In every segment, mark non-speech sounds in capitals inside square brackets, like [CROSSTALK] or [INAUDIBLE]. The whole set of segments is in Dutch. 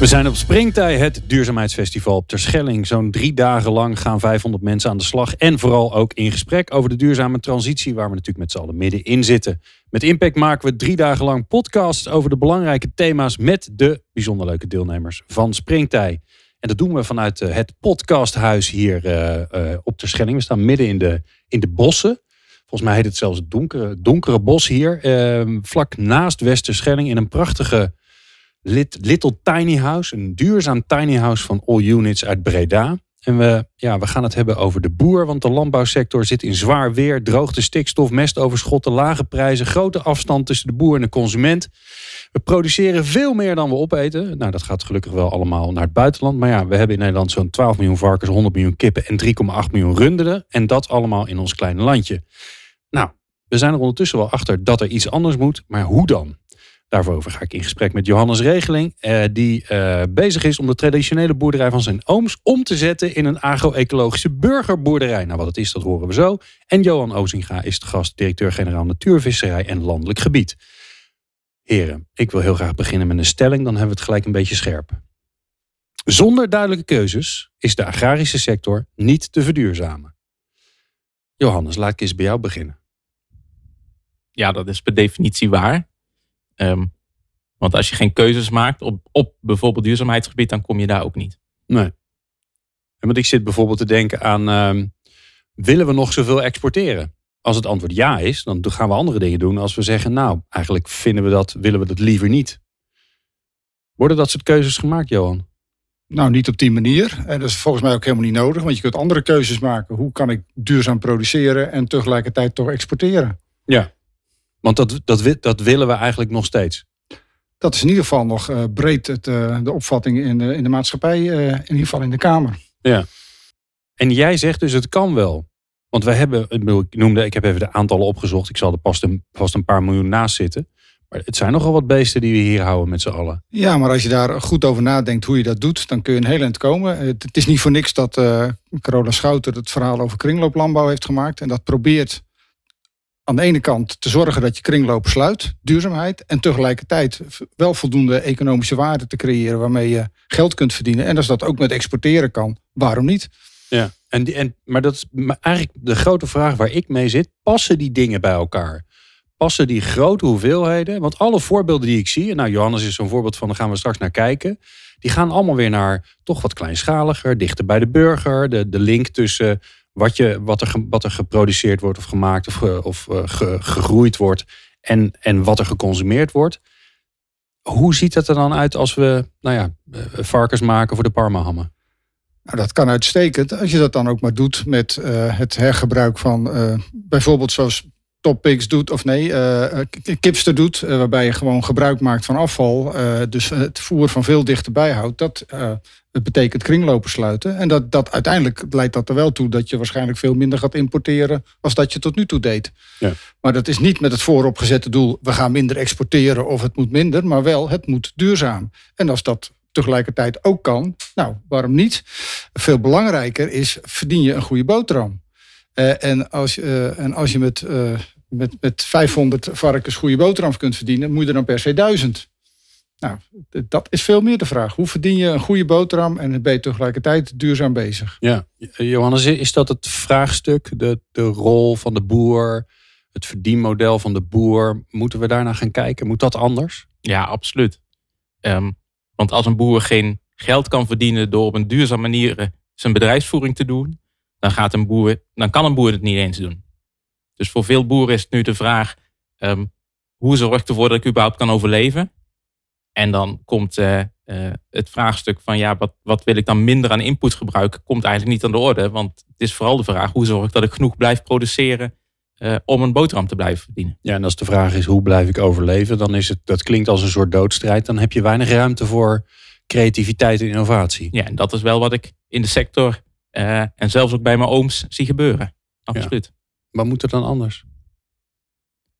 We zijn op Springtij, het duurzaamheidsfestival op Terschelling. Zo'n drie dagen lang gaan 500 mensen aan de slag. En vooral ook in gesprek over de duurzame transitie, waar we natuurlijk met z'n allen middenin zitten. Met Impact maken we drie dagen lang podcasts over de belangrijke thema's met de bijzonder leuke deelnemers van Springtij. En dat doen we vanuit eh, het podcasthuis hier uh, uh, op Terschelling. We staan midden in de, in de bossen. Volgens mij heet het zelfs het donkere, donkere bos hier. Ehm, vlak naast Westerschelling in een prachtige Little Tiny House. Een duurzaam tiny house van All Units uit Breda. En we, ja, we gaan het hebben over de boer, want de landbouwsector zit in zwaar weer. Droogte, stikstof, mestoverschotten, lage prijzen, grote afstand tussen de boer en de consument. We produceren veel meer dan we opeten. Nou, dat gaat gelukkig wel allemaal naar het buitenland. Maar ja, we hebben in Nederland zo'n 12 miljoen varkens, 100 miljoen kippen en 3,8 miljoen runderen. En dat allemaal in ons kleine landje. Nou, we zijn er ondertussen wel achter dat er iets anders moet. Maar hoe dan? Daarover ga ik in gesprek met Johannes Regeling, eh, die eh, bezig is om de traditionele boerderij van zijn ooms om te zetten in een agro-ecologische burgerboerderij. Nou, wat het is, dat horen we zo. En Johan Ozinga is de gast, directeur-generaal Natuurvisserij en Landelijk Gebied. Heren, ik wil heel graag beginnen met een stelling, dan hebben we het gelijk een beetje scherp. Zonder duidelijke keuzes is de agrarische sector niet te verduurzamen. Johannes, laat ik eens bij jou beginnen. Ja, dat is per definitie waar. Um, want als je geen keuzes maakt op, op bijvoorbeeld duurzaamheidsgebied, dan kom je daar ook niet. Nee. En want ik zit bijvoorbeeld te denken aan, um, willen we nog zoveel exporteren? Als het antwoord ja is, dan gaan we andere dingen doen. Als we zeggen, nou, eigenlijk vinden we dat, willen we dat liever niet. Worden dat soort keuzes gemaakt, Johan? Nou, niet op die manier. En dat is volgens mij ook helemaal niet nodig. Want je kunt andere keuzes maken. Hoe kan ik duurzaam produceren en tegelijkertijd toch exporteren? Ja. Want dat, dat, dat willen we eigenlijk nog steeds. Dat is in ieder geval nog uh, breed het, uh, de opvatting in de, in de maatschappij, uh, in ieder geval in de Kamer. Ja. En jij zegt dus het kan wel. Want we hebben, ik noemde, ik heb even de aantallen opgezocht. Ik zal er pas een, vast een paar miljoen naast zitten. Maar het zijn nogal wat beesten die we hier houden met z'n allen. Ja, maar als je daar goed over nadenkt hoe je dat doet, dan kun je een heel eind komen. Het, het is niet voor niks dat Carola Schouten het verhaal over kringlooplandbouw heeft gemaakt. En dat probeert aan de ene kant te zorgen dat je kringlopen sluit, duurzaamheid, en tegelijkertijd wel voldoende economische waarde te creëren waarmee je geld kunt verdienen. En als dat ook met exporteren kan, waarom niet? Ja, en, en, maar dat is eigenlijk de grote vraag waar ik mee zit. Passen die dingen bij elkaar? Passen die grote hoeveelheden? Want alle voorbeelden die ik zie, nou Johannes is zo'n voorbeeld van, daar gaan we straks naar kijken. Die gaan allemaal weer naar toch wat kleinschaliger, dichter bij de burger. De, de link tussen wat, je, wat, er, wat er geproduceerd wordt of gemaakt of, of uh, gegroeid wordt en, en wat er geconsumeerd wordt. Hoe ziet het er dan uit als we nou ja, eh, varkens maken voor de parmahammen? Nou, dat kan uitstekend als je dat dan ook maar doet met het hergebruik van bijvoorbeeld zoals Toppix doet, of nee, uh, Kipster doet, uh, waarbij je gewoon gebruik maakt van afval, uh, dus het voer van veel dichterbij houdt, dat betekent kringlopen sluiten. En dat, dat uiteindelijk leidt dat er wel toe dat je waarschijnlijk veel minder gaat importeren als dat je tot nu toe deed. Ja. Maar dat is niet met het vooropgezette doel, we gaan minder exporteren of het moet minder, maar wel het moet duurzaam. En als dat tegelijkertijd ook kan, nou, waarom niet? Veel belangrijker is, verdien je een goede boterham. en, als, en als je met met, met 500 varkens goede boterham kunt verdienen, moet je er dan per se 1000. Nou, dat is veel meer de vraag. Hoe verdien je een goede boterham en ben je tegelijkertijd duurzaam bezig? Ja, Johannes, is dat het vraagstuk, de, de rol van de boer, het verdienmodel van de boer? Moeten we daarna gaan kijken? Moet dat anders? Ja, absoluut. Um, want als een boer geen geld kan verdienen door op een duurzame manier zijn bedrijfsvoering te doen, dan, gaat een boer, dan kan een boer het niet eens doen. Dus voor veel boeren is het nu de vraag, um, hoe zorg ik ervoor dat ik überhaupt kan overleven? En dan komt uh, uh, het vraagstuk van, ja, wat, wat wil ik dan minder aan input gebruiken, komt eigenlijk niet aan de orde. Want het is vooral de vraag, hoe zorg ik dat ik genoeg blijf produceren uh, om een boterham te blijven verdienen? Ja, en als de vraag is, hoe blijf ik overleven? Dan is het, dat klinkt als een soort doodstrijd. Dan heb je weinig ruimte voor creativiteit en innovatie. Ja, en dat is wel wat ik in de sector en zelfs ook bij mijn ooms zie gebeuren. Absoluut. Ja. Wat moet er dan anders?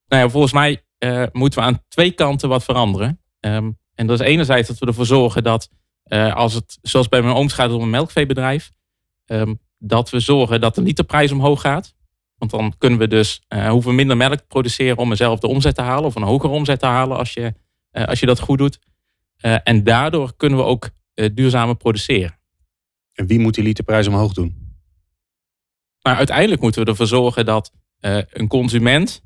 Nou ja, volgens mij uh, moeten we aan twee kanten wat veranderen. Um, en dat is enerzijds dat we ervoor zorgen dat uh, als het, zoals bij mijn ooms gaat om een melkveebedrijf, um, dat we zorgen dat de literprijs omhoog gaat. Want dan kunnen we dus, uh, hoeven we minder melk te produceren om eenzelfde omzet te halen of een hogere omzet te halen als je, als je dat goed doet. en daardoor kunnen we ook duurzamer produceren. En wie moet die literprijs omhoog doen? Maar uiteindelijk moeten we ervoor zorgen dat een consument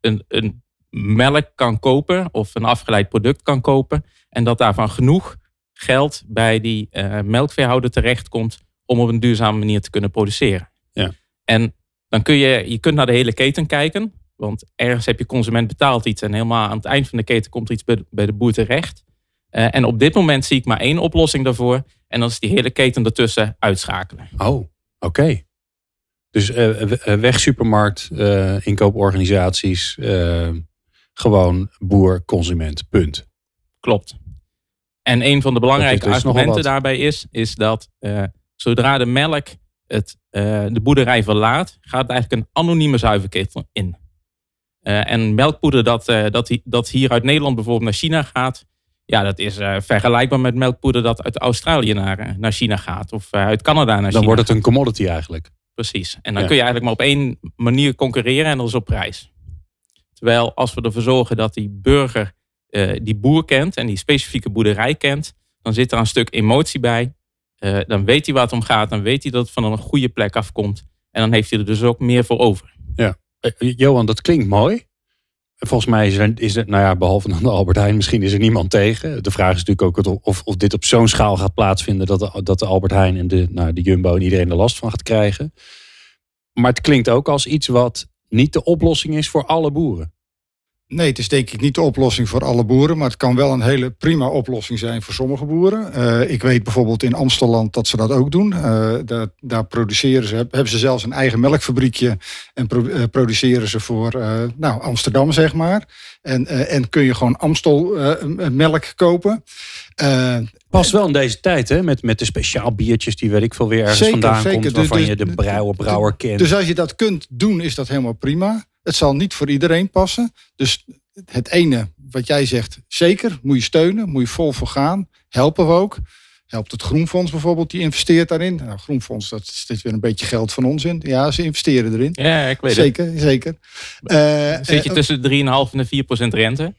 een, een melk kan kopen of een afgeleid product kan kopen. En dat daarvan genoeg geld bij die uh, melkveehouder terechtkomt om op een duurzame manier te kunnen produceren. Ja. En dan kun je, je kunt naar de hele keten kijken. Want ergens heb je consument betaald iets en helemaal aan het eind van de keten komt er iets bij de, boer terecht. Uh, en op dit moment zie ik maar één oplossing daarvoor. En dat is die hele keten ertussen uitschakelen. Oh, oké. Dus uh, weg supermarkt, inkooporganisaties, gewoon boer, consument, punt. Klopt. En een van de belangrijke dus argumenten daarbij is, is dat zodra de melk het, uh, de boerderij verlaat, gaat eigenlijk een anonieme zuiverketel in. Uh, en melkpoeder dat, dat, dat hier uit Nederland bijvoorbeeld naar China gaat, ja, dat is vergelijkbaar met melkpoeder dat uit Australië naar, naar China gaat. Of uit Canada naar China. Dan wordt het een commodity eigenlijk. Precies. En dan kun je eigenlijk maar op één manier concurreren en dat is op prijs. Terwijl als we ervoor zorgen dat die burger uh, die boer kent en die specifieke boerderij kent, dan zit er een stuk emotie bij. Uh, dan weet hij waar het om gaat. Dan weet hij dat het van een goede plek afkomt. En dan heeft hij er dus ook meer voor over. Ja, uh, Johan, dat klinkt mooi. Volgens mij is, er, nou ja, behalve dan de Albert Heijn, misschien is er niemand tegen. De vraag is natuurlijk ook of, of dit op zo'n schaal gaat plaatsvinden dat de, dat de Albert Heijn en de, nou, de Jumbo en iedereen er last van gaat krijgen. Maar het klinkt ook als iets wat niet de oplossing is voor alle boeren. Nee, het is denk ik niet de oplossing voor alle boeren, maar het kan wel een hele prima oplossing zijn voor sommige boeren. Uh, ik weet bijvoorbeeld in Amstelland dat ze dat ook doen. Uh, dat, daar produceren ze, hebben ze zelfs een eigen melkfabriekje en pro, uh, produceren ze voor nou, Amsterdam, zeg maar. En, en kun je gewoon Amstel melk kopen. Past wel in deze tijd, hè? Met, met de speciaal biertjes die weet ik veel weer ergens zeker, vandaan zeker. komt, waarvan dus, je de brouwer, brouwer kent. Dus als je dat kunt doen, is dat helemaal prima. Het zal niet voor iedereen passen. Dus het ene, wat jij zegt, zeker, moet je steunen, moet je vol voor gaan. Helpen we ook. Helpt het Groenfonds bijvoorbeeld, die investeert daarin. Nou, Groenfonds, dat is weer een beetje geld van ons in. Ja, ze investeren erin. Ja, ik weet zeker, het. Zeker, zeker. Zit je eh, tussen de 3,5 en de 4 procent rente?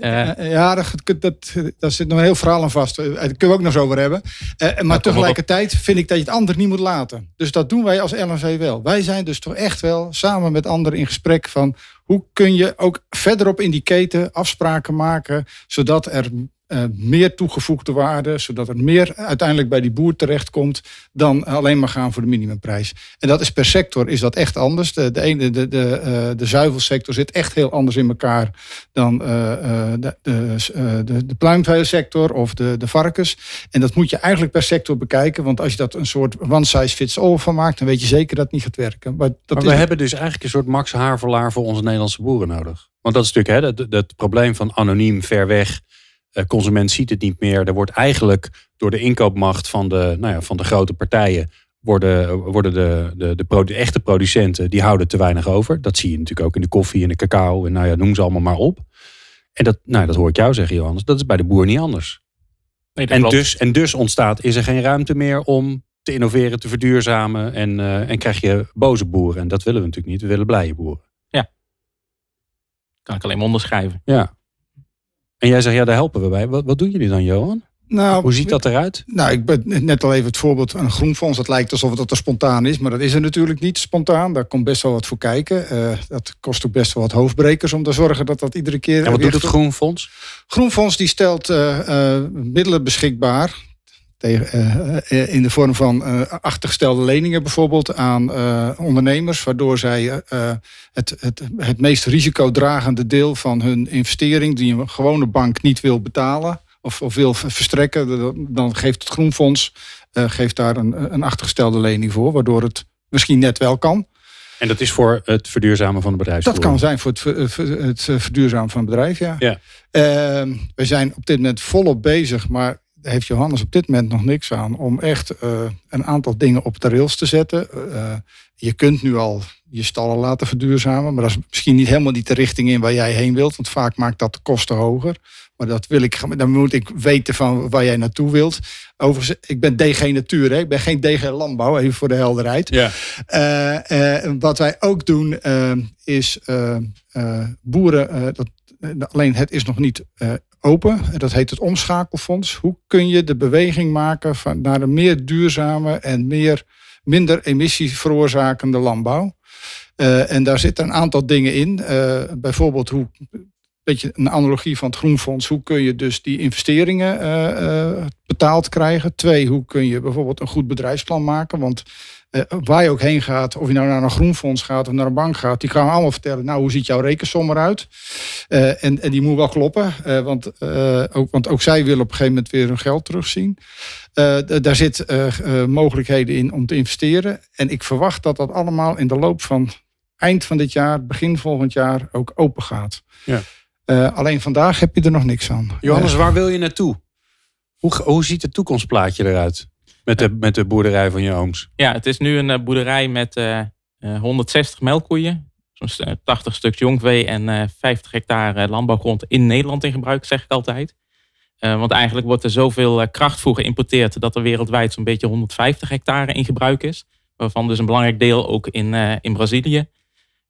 Uh, ja, dat, dat, daar zit nog een heel verhaal aan vast. Daar kunnen we ook nog eens over hebben. Uh, maar tegelijkertijd vind ik dat je het ander niet moet laten. Dus dat doen wij als LNV wel. Wij zijn dus toch echt wel samen met anderen in gesprek van hoe kun je ook verderop in die keten afspraken maken, zodat er uh, meer toegevoegde waarde, zodat er meer uiteindelijk bij die boer terechtkomt dan alleen maar gaan voor de minimumprijs. En dat is per sector is dat echt anders. De, de, ene, de, de, uh, de zuivelsector zit echt heel anders in elkaar dan uh, de, de, de, de pluimveesector of de, de varkens. En dat moet je eigenlijk per sector bekijken, want als je dat een soort one size fits all van maakt, dan weet je zeker dat het niet gaat werken. Maar, dat maar we hebben dus eigenlijk een soort max haarverlaar voor onze Nederlandse boeren nodig. Want dat is natuurlijk hè, het, probleem van anoniem ver weg uh, consument ziet het niet meer. Er wordt eigenlijk door de inkoopmacht van de, nou ja, van de grote partijen worden, worden de, de, de, echte producenten, die houden te weinig over. Dat zie je natuurlijk ook in de koffie en de cacao en nou ja, noem ze allemaal maar op. En dat, nou, dat hoor ik jou zeggen, Johannes. Dat is bij de boer niet anders. Nee, en, dus, en dus ontstaat, is er geen ruimte meer om te innoveren, te verduurzamen. En, uh, en krijg je boze boeren. En dat willen we natuurlijk niet. We willen blije boeren. Ja. Kan ik alleen maar onderschrijven. Ja. En jij zegt, ja, daar helpen we bij. Wat, wat doen jullie dan, Johan? Nou, Hoe ziet dat eruit? Nou, ik ben net al even het voorbeeld van een groenfonds. Dat lijkt alsof het er spontaan is, maar dat is er natuurlijk niet spontaan. Daar komt best wel wat voor kijken. Uh, dat kost ook best wel wat hoofdbrekers om te zorgen dat dat iedere keer. En wat doet het groenfonds? Groenfonds die stelt uh, uh, middelen beschikbaar tegen, uh, in de vorm van uh, achtergestelde leningen bijvoorbeeld aan uh, ondernemers, waardoor zij het, het, het meest risicodragende deel van hun investering, die een gewone bank niet wil betalen of, of wil verstrekken, dan geeft het Groenfonds geeft daar een, een achtergestelde lening voor, waardoor het misschien net wel kan. En dat is voor het verduurzamen van het bedrijf? Dat kan zijn voor het, het verduurzamen van het bedrijf, ja. ja. we zijn op dit moment volop bezig, maar heeft Johannes op dit moment nog niks aan om echt uh, een aantal dingen op de rails te zetten. Uh, je kunt nu al je stallen laten verduurzamen. Maar dat is misschien niet helemaal niet de richting in waar jij heen wilt. Want vaak maakt dat de kosten hoger. Maar dat wil ik, dan moet ik weten van waar jij naartoe wilt. Overigens, ik ben DG Natuur, hè? ik ben geen DG Landbouw, even voor de helderheid. Ja. Uh, wat wij ook doen is boeren, dat, alleen het is nog niet open. Dat heet het omschakelfonds. Hoe kun je de beweging maken naar een meer duurzame en meer, minder emissies veroorzakende landbouw? en daar zitten een aantal dingen in. bijvoorbeeld hoe beetje een analogie van het Groenfonds. Hoe kun je dus die investeringen uh, betaald krijgen? Twee, hoe kun je bijvoorbeeld een goed bedrijfsplan maken? Want uh, waar je ook heen gaat, of je nou naar een groenfonds gaat of naar een bank gaat, die gaan allemaal vertellen, nou hoe ziet jouw rekensom eruit? en, en die moet wel kloppen, want, ook, want ook zij willen op een gegeven moment weer hun geld terugzien. daar zit mogelijkheden in om te investeren. En ik verwacht dat dat allemaal in de loop van eind van dit jaar, begin volgend jaar ook open gaat. Ja. Alleen vandaag heb je er nog niks aan. Johannes, waar wil je naartoe? Hoe, hoe ziet het toekomstplaatje eruit met de, met de boerderij van je ooms? Ja, het is nu een uh, boerderij met uh, 160 melkkoeien. Zo'n 80 stuks jongvee en 50 hectare landbouwgrond in Nederland in gebruik, zeg ik altijd. want eigenlijk wordt er zoveel krachtvoer geïmporteerd dat er wereldwijd zo'n beetje 150 hectare in gebruik is. Waarvan dus een belangrijk deel ook in, in Brazilië.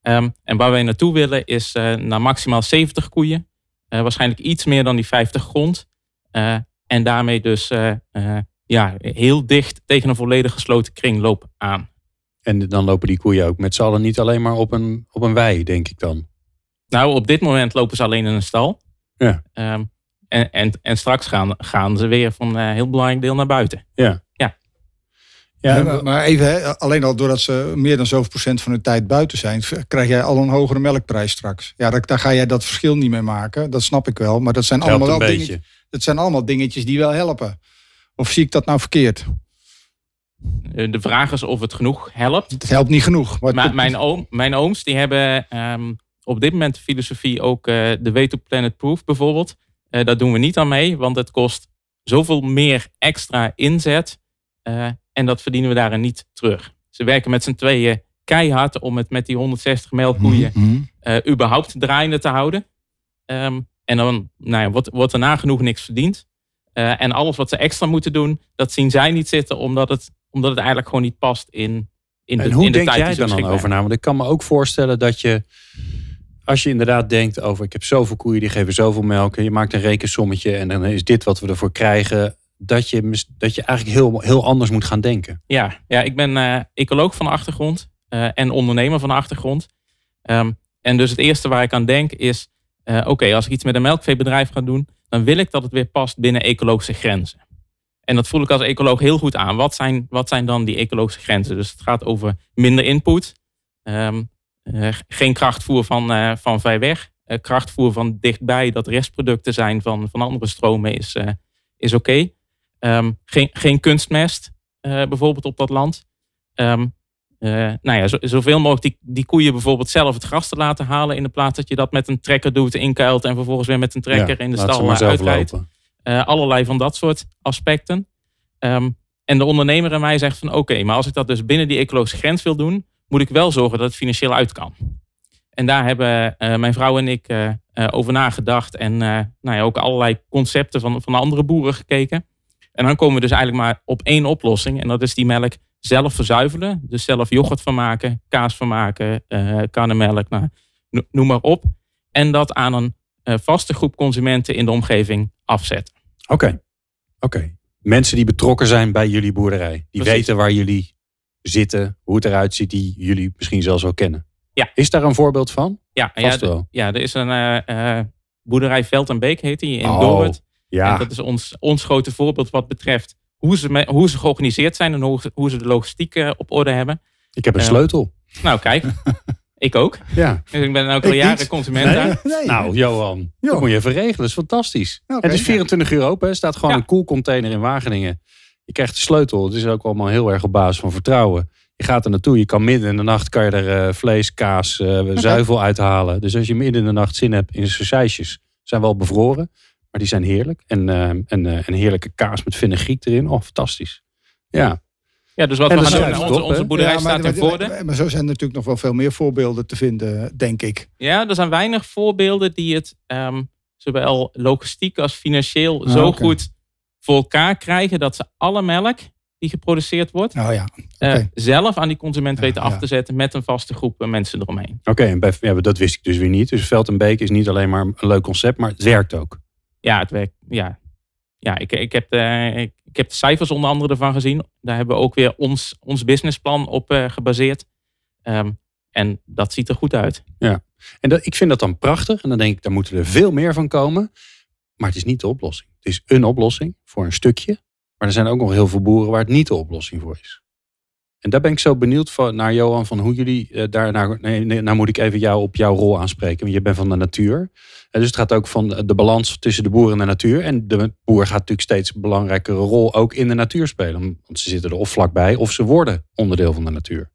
Ehm, en waar wij naartoe willen is uh, naar maximaal 70 koeien. Uh, waarschijnlijk iets meer dan die 50 grond. Uh, en daarmee dus ja, heel dicht tegen een volledig gesloten kringloop aan. En dan lopen die koeien ook met z'n allen niet alleen maar op een, op een wei, denk ik dan? Nou, op dit moment lopen ze alleen in een stal. Ja. Um, en, en, en straks gaan, gaan ze weer van een heel belangrijk deel naar buiten. Ja. Ja, maar even, hè, alleen al doordat ze meer dan zoveel procent van de tijd buiten zijn, krijg jij al een hogere melkprijs straks. Ja, daar, daar ga jij dat verschil niet mee maken. Dat snap ik wel. Maar dat zijn, allemaal, wel dat zijn allemaal dingetjes die wel helpen. Of zie ik dat nou verkeerd? Eh, de vraag is of het genoeg helpt. Het helpt niet genoeg. Maar mijn, oom, mijn ooms die hebben um, op dit moment de filosofie ook uh, de Way to Planet Proof bijvoorbeeld. Uh, daar doen we niet aan mee, want het kost zoveel meer extra inzet. En dat verdienen we daarin niet terug. Ze werken met z'n tweeën keihard om het met die 160 melkkoeien mm überhaupt draaiende te houden. Um, en dan nou ja, wordt, wordt er nagenoeg niks verdiend. Uh, en alles wat ze extra moeten doen, dat zien zij niet zitten, omdat het, omdat het eigenlijk gewoon niet past in, in de, en hoe in de denk jij daar dan over na? Want ik kan me ook voorstellen dat je, als je inderdaad denkt over, ik heb zoveel koeien, die geven zoveel melk, en je maakt een rekensommetje en dan is dit wat we ervoor krijgen dat je, dat je eigenlijk heel, heel anders moet gaan denken. Ja, ja ik ben uh, ecoloog van de achtergrond uh, en ondernemer van de achtergrond. Um, en dus het eerste waar ik aan denk is, uh, oké, als ik iets met een melkveebedrijf ga doen, dan wil ik dat het weer past binnen ecologische grenzen. En dat voel ik als ecoloog heel goed aan. Wat zijn, wat zijn dan die ecologische grenzen? Dus het gaat over minder input, um, geen krachtvoer van, van ver weg, krachtvoer van dichtbij, dat restproducten zijn van, van andere stromen is, is oké. Um, geen, geen kunstmest uh, bijvoorbeeld op dat land. Um, uh, nou ja, zo, zoveel mogelijk die, die koeien bijvoorbeeld zelf het gras te laten halen. In de plaats dat je dat met een trekker doet, inkuilt en vervolgens weer met een trekker in de stal uitrijdt. Uh, allerlei van dat soort aspecten. Um, en de ondernemer en mij zegt van oké, maar als ik dat dus binnen die ecologische grens wil doen, moet ik wel zorgen dat het financieel uit kan. En daar hebben mijn vrouw en ik over nagedacht en nou ja, ook allerlei concepten van, van andere boeren gekeken. En dan komen we dus eigenlijk maar op één oplossing. En dat is die melk zelf verzuivelen. Dus zelf yoghurt van maken, kaas van maken, uh, karnemelk, nou, noem maar op. En dat aan een uh, vaste groep consumenten in de omgeving afzetten. Oké, oké. Mensen die betrokken zijn bij jullie boerderij. Die weten waar jullie zitten, hoe het eruit ziet, die jullie misschien zelfs wel kennen. Ja. Is daar een voorbeeld van? Ja, ja, ja er is een uh, boerderij Veld en Beek heet die in oh. Ja. En dat is ons, ons grote voorbeeld wat betreft hoe ze, hoe ze georganiseerd zijn en hoe, hoe ze de logistiek uh, op orde hebben. Ik heb een uh, sleutel. Nou, kijk. [LAUGHS] ik ook. Ja. Dus ik ben ook al jaren consument daar. Nee, nou, Johan, dat moet je even regelen. Dat is fantastisch. Okay, het is 24 uur open. Er staat gewoon ja. een koelcontainer in Wageningen. Je krijgt de sleutel. Het is ook allemaal heel erg op basis van vertrouwen. Je gaat er naartoe. Je kan midden in de nacht kan je er uh, vlees, kaas, uh, [LAUGHS] zuivel uithalen. Dus als je midden in de nacht zin hebt in saucijsjes, zijn wel bevroren. Maar die zijn heerlijk. En, uh, en uh, een heerlijke kaas met fenugreek erin. Oh, fantastisch. Ja. Ja, dus wat En we gaan doen, onze, op, onze boerderij Ja, maar- staat in maar- Voorde. Maar, zo zijn er natuurlijk nog wel veel meer voorbeelden te vinden, denk ik. Ja, er zijn weinig voorbeelden die het ehm, zowel logistiek als financieel Ah, zo goed voor elkaar krijgen dat ze alle melk die geproduceerd wordt, Nou ja, eh, zelf aan die consument Ja, weten af te zetten met een vaste groep eh, mensen eromheen. Oké, en bij, ja, dat wist ik dus weer niet. Dus Veld en Beek is niet alleen maar een leuk concept, maar het werkt ook. Ja, het werkt. Ja, ja ik, ik, heb de, ik, ik heb de cijfers onder andere ervan gezien. Daar hebben we ook weer ons, ons businessplan op eh, gebaseerd. Ehm, en dat ziet er goed uit. En dat, ik vind dat dan prachtig. En dan denk ik, daar moeten er veel meer van komen. Maar het is niet de oplossing. Het is een oplossing voor een stukje. Maar er zijn ook nog heel veel boeren waar het niet de oplossing voor is. En daar ben ik zo benieuwd van, naar Johan, van hoe jullie eh, daar... Nou, nee, nee, nou moet ik even jou op jouw rol aanspreken. Want je bent van de natuur. Eh, dus het gaat ook van de balans tussen de boer en de natuur. En de boer gaat natuurlijk steeds een belangrijkere rol ook in de natuur spelen. Want ze zitten er of vlakbij of ze worden onderdeel van de natuur.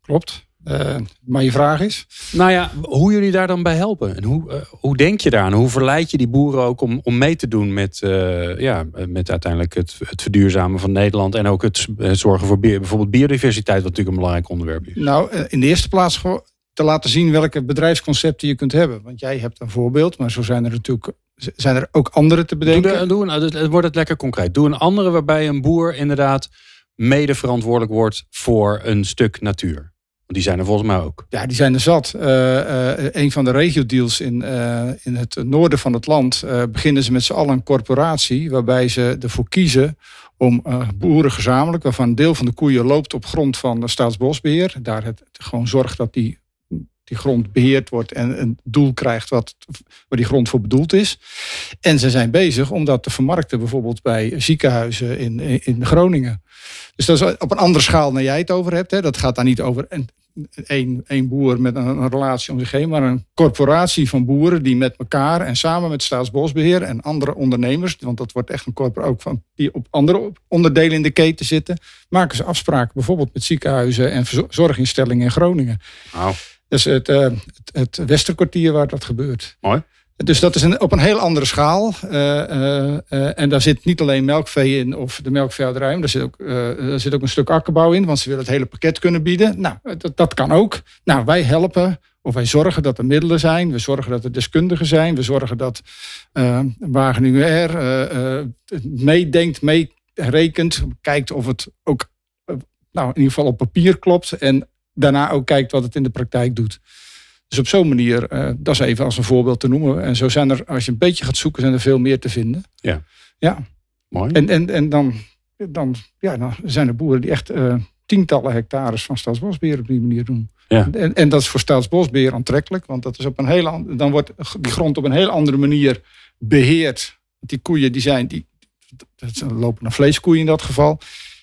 klopt. Eh, maar je vraag is? Nou ja, hoe jullie daar dan bij helpen. En hoe, eh, hoe denk je daaraan? Hoe verleid je die boeren ook om, om mee te doen met, eh, ja, met uiteindelijk het, het verduurzamen van Nederland. En ook het zorgen voor bi- bijvoorbeeld biodiversiteit, wat natuurlijk een belangrijk onderwerp is. Nou, in de eerste plaats gewoon te laten zien welke bedrijfsconcepten je kunt hebben. Want jij hebt een voorbeeld, maar zo zijn er natuurlijk zijn er ook andere te Doe, bedenken. de, doe een, het- het wordt het lekker concreet. Doe een andere waarbij een boer inderdaad mede verantwoordelijk wordt voor een stuk natuur. Die zijn er volgens mij ook. Ja, die zijn er zat. Eh, een van de regio-deals in, eh, in het noorden van het land beginnen ze met z'n allen een corporatie waarbij ze ervoor kiezen om boeren gezamenlijk, waarvan een deel van de koeien loopt op grond van Staatsbosbeheer, daar het gewoon zorgt dat die, die grond beheerd wordt en een doel krijgt wat, waar die grond voor bedoeld is. En ze zijn bezig om dat te vermarkten, bijvoorbeeld bij ziekenhuizen in, in Groningen. Dus dat is op een andere schaal dan jij het over hebt. Hè. Dat gaat daar niet over één, één boer met een, relatie om zich heen, maar een corporatie van boeren die met elkaar en samen met Staatsbosbeheer en andere ondernemers, want dat wordt echt een corporatie ook van die op andere onderdelen in de keten zitten, maken ze afspraken bijvoorbeeld met ziekenhuizen en zorginstellingen in Groningen. Is het, eh, het, het Westerkwartier waar dat gebeurt. Mooi. Dus dat is een, op een heel andere schaal. Eh, eh, en daar zit niet alleen melkvee in of de melkveehouderij. Maar daar zit, ook, er zit ook een stuk akkerbouw in. Want ze willen het hele pakket kunnen bieden. Nou, dat, dat kan ook. Nou, wij helpen of wij zorgen dat er middelen zijn. We zorgen dat er deskundigen zijn. We zorgen dat eh Wageningen eh, eh, meedenkt, meerekent. Kijkt of het ook nou, in ieder geval op papier klopt. En daarna ook kijkt wat het in de praktijk doet. Dus op zo'n manier, eh, dat is even als een voorbeeld te noemen. En zo zijn er, als je een beetje gaat zoeken, zijn er veel meer te vinden. Ja. Ja. mooi. En, en, en dan, dan, ja, dan zijn er boeren die echt eh, tientallen hectares van Staatsbosbeheer op die manier doen. Ja. En, en dat is voor Staatsbosbeheer aantrekkelijk, want dat is op een hele, an- dan wordt die grond op een heel andere manier beheerd. Die koeien die zijn, die, dat zijn lopende vleeskoeien in dat geval,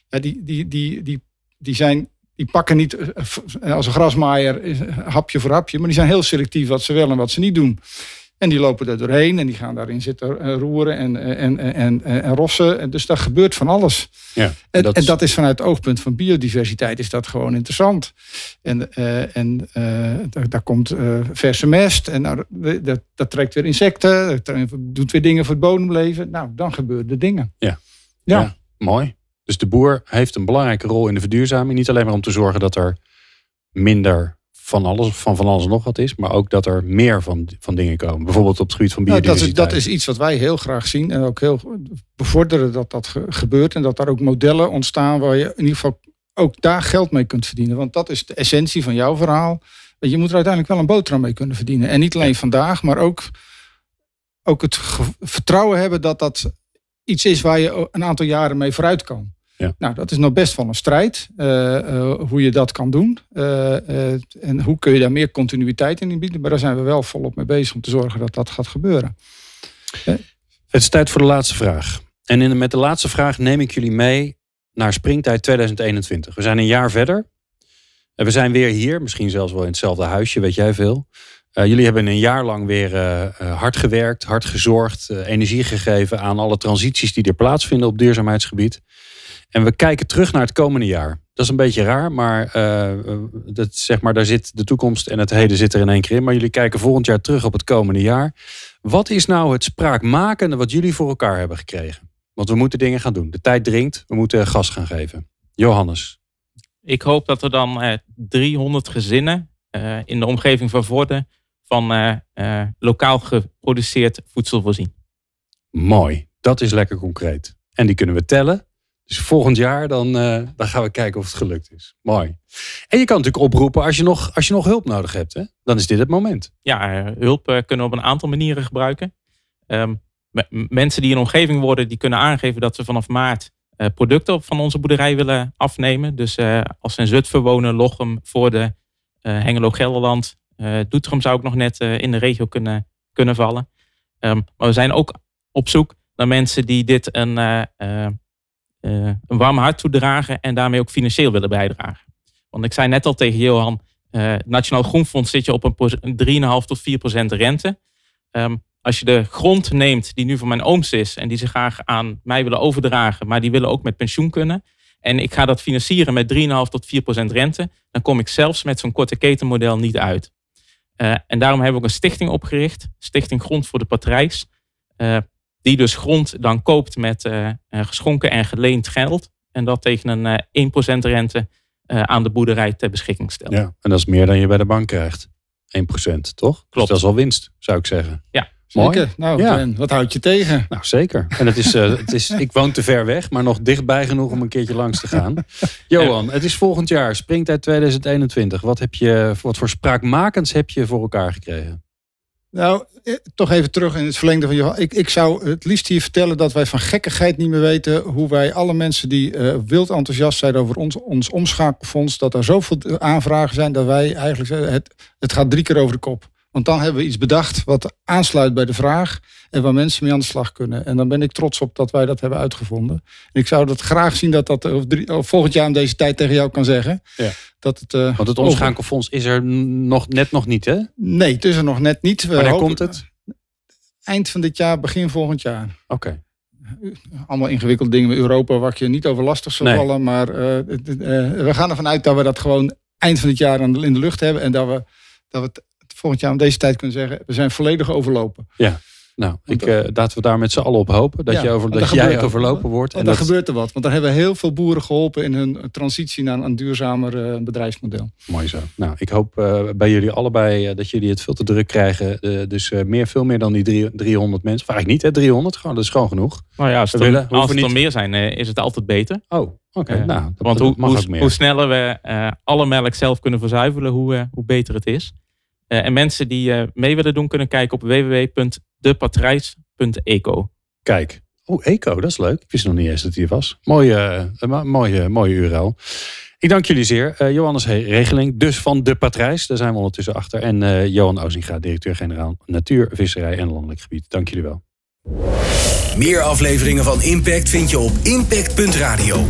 ja, die, die, die, die, die zijn die pakken niet eh, eh, als een grasmaaier eh, hapje voor hapje, maar die zijn heel selectief wat ze wel en wat ze niet doen. En die lopen er doorheen en die gaan daarin zitten roeren en, en, en, en, en rossen. En dus daar gebeurt van alles. Ja, En, dat en is- dat is vanuit het oogpunt van biodiversiteit is dat gewoon interessant. En, en daar, komt verse mest en nou, dat, dat trekt weer insecten, dat doet weer dingen voor het bodemleven. Nou, dan gebeuren er dingen. Ja. Ja. Ja. Mooi. Dus de boer heeft een belangrijke rol in de verduurzaming. Niet alleen maar om te zorgen dat er minder van alles, van van alles nog wat is, maar ook dat er meer van, van dingen komen. Bijvoorbeeld op het gebied van Nou, dat, is, biodiversiteit. dat is iets wat wij heel graag zien en ook heel bevorderen dat dat ge- gebeurt. En dat daar ook modellen ontstaan waar je in ieder geval ook daar geld mee kunt verdienen. Want dat is de essentie van jouw verhaal. Je moet er uiteindelijk wel een boterham mee kunnen verdienen. En niet alleen vandaag, maar ook, ook het vertrouwen hebben dat dat iets is waar je een aantal jaren mee vooruit kan. Ja. Nou, dat is nog best wel een strijd, eh, eh, hoe je dat kan doen. Eh, en hoe kun je daar meer continuïteit in bieden. Maar daar zijn we wel volop mee bezig om te zorgen dat dat gaat gebeuren. Het is tijd voor de laatste vraag. En in, met de laatste vraag neem ik jullie mee naar springtijd 2021. We zijn een jaar verder. En we zijn weer hier, misschien zelfs wel in hetzelfde huisje, weet jij veel. Jullie hebben een jaar lang weer hard gewerkt, hard gezorgd, energie gegeven aan alle transities die er plaatsvinden op duurzaamheidsgebied. En we kijken terug naar het komende jaar. Dat is een beetje raar, maar, eh, eh, dat, zeg maar daar zit de toekomst en het heden zit er in één keer in. Maar jullie kijken volgend jaar terug op het komende jaar. Wat is nou het spraakmakende wat jullie voor elkaar hebben gekregen? Want we moeten dingen gaan doen. De tijd dringt, we moeten gas gaan geven. Johannes, Ik hoop dat er dan eh, 300 gezinnen eh, in de omgeving van Vorden van lokaal geproduceerd voedsel voorzien. Mooi. Dat is lekker concreet. En die kunnen we tellen. Dus volgend jaar dan, eh, dan gaan we kijken of het gelukt is. Mooi. En je kan natuurlijk oproepen als je nog, als je nog hulp nodig hebt. Hè? Dan is dit het moment. Ja, eh, hulp eh, kunnen we op een aantal manieren gebruiken. Ehm, mensen die in omgeving worden, die kunnen aangeven dat ze vanaf maart producten van onze boerderij willen afnemen. Dus als ze in Zutphen Lochem, Voorde, eh Hengelo, Gelderland, eh Doetinchem zou ook nog net in de regio kunnen, kunnen vallen. Ehm, maar we zijn ook op zoek naar mensen die dit een, eh, een warm hart toedragen en daarmee ook financieel willen bijdragen. Want ik zei net al tegen Johan, eh, Nationaal Groenfonds zit je op een proce- een 3,5 tot 4 procent rente. Ehm, als je de grond neemt die nu van mijn ooms is en die ze graag aan mij willen overdragen, maar die willen ook met pensioen kunnen. En ik ga dat financieren met 3,5 tot 4 procent rente, dan kom ik zelfs met zo'n korte ketenmodel niet uit. Eh, en daarom hebben we ook een stichting opgericht, Stichting Grond voor de Patrijs. Die dus grond dan koopt met eh, eh, geschonken en geleend geld. En dat tegen een eh 1% rente eh, aan de boerderij ter beschikking stelt. Ja. En dat is meer dan je bij de bank krijgt. 1% toch? Dus Klopt. dat is al winst, zou ik zeggen. Mooi. Zeker. Nou, Ja. Ben, wat houd je tegen? Nou, zeker. En het is, eh, het is, ik woon te ver weg, maar nog dichtbij genoeg om een keertje langs te gaan. [LAUGHS] Johan, het is volgend jaar, springtijd 2021. Wat, heb je, wat voor spraakmakends heb je voor elkaar gekregen? Nou, eh, toch even terug in het verlengde van Johan. Ik, ik zou het liefst hier vertellen dat wij van gekkigheid niet meer weten hoe wij alle mensen die eh, wild enthousiast zijn over ons, ons omschakelfonds, dat er zoveel aanvragen zijn dat wij eigenlijk het, het gaat drie keer over de kop. Want dan hebben we iets bedacht wat aansluit bij de vraag en waar mensen mee aan de slag kunnen. En dan ben ik trots op dat wij dat hebben uitgevonden. En ik zou dat graag zien dat dat drie, over volgend jaar om deze tijd tegen jou kan zeggen. Ja. Dat het, eh, Want het omschakelfonds is er nog, net nog niet, hè? Nee, het is er nog net niet. Wanneer hopen- komt het? Eind van dit jaar, begin volgend jaar. Oké. Allemaal ingewikkelde dingen met Europa waar ik je niet over lastig zal Nee. vallen. Maar eh, eh, we gaan ervan uit dat we dat gewoon eind van het jaar in de lucht hebben. En dat we, dat we het volgend jaar om deze tijd kunnen zeggen, we zijn volledig overlopen. Nou, ik, Want, eh, laten we daar met z'n allen op hopen. Dat, Ja, je over, dat jij gebeurt- overlopen wordt. En dan dat, gebeurt er wat. Want daar hebben we heel veel boeren geholpen in hun transitie naar een duurzamer eh, bedrijfsmodel. Mooi zo. Nou, ik hoop eh, bij jullie allebei eh, dat jullie het veel te druk krijgen. Eh, dus eh, meer, veel meer dan die drie- 300 mensen. Of eigenlijk niet, hè? 300. Gewoon, dat is gewoon genoeg. Nou ja, als We het, er- willen- als er niet- meer zijn, eh, is het altijd beter. Oh, oké. Eh, nou, Want hoe, hoe, sneller we eh, alle melk zelf kunnen verzuivelen, hoe, eh, hoe beter het is. Eh, en mensen die eh, mee willen doen, kunnen kijken op www.depatrijs.eco. Kijk. Oh, Eco, dat is leuk. Ik wist nog niet eens dat die er was. Mooie, eh, mooie, mooie URL. Ik dank jullie zeer. Eh, Johannes He- Regeling, dus van De Patrijs. Daar zijn we ondertussen achter. En eh, Johan Ozinga, directeur-generaal Natuur, Visserij en Landelijk Gebied. Dank jullie wel. Meer afleveringen van Impact vind je op impact.radio.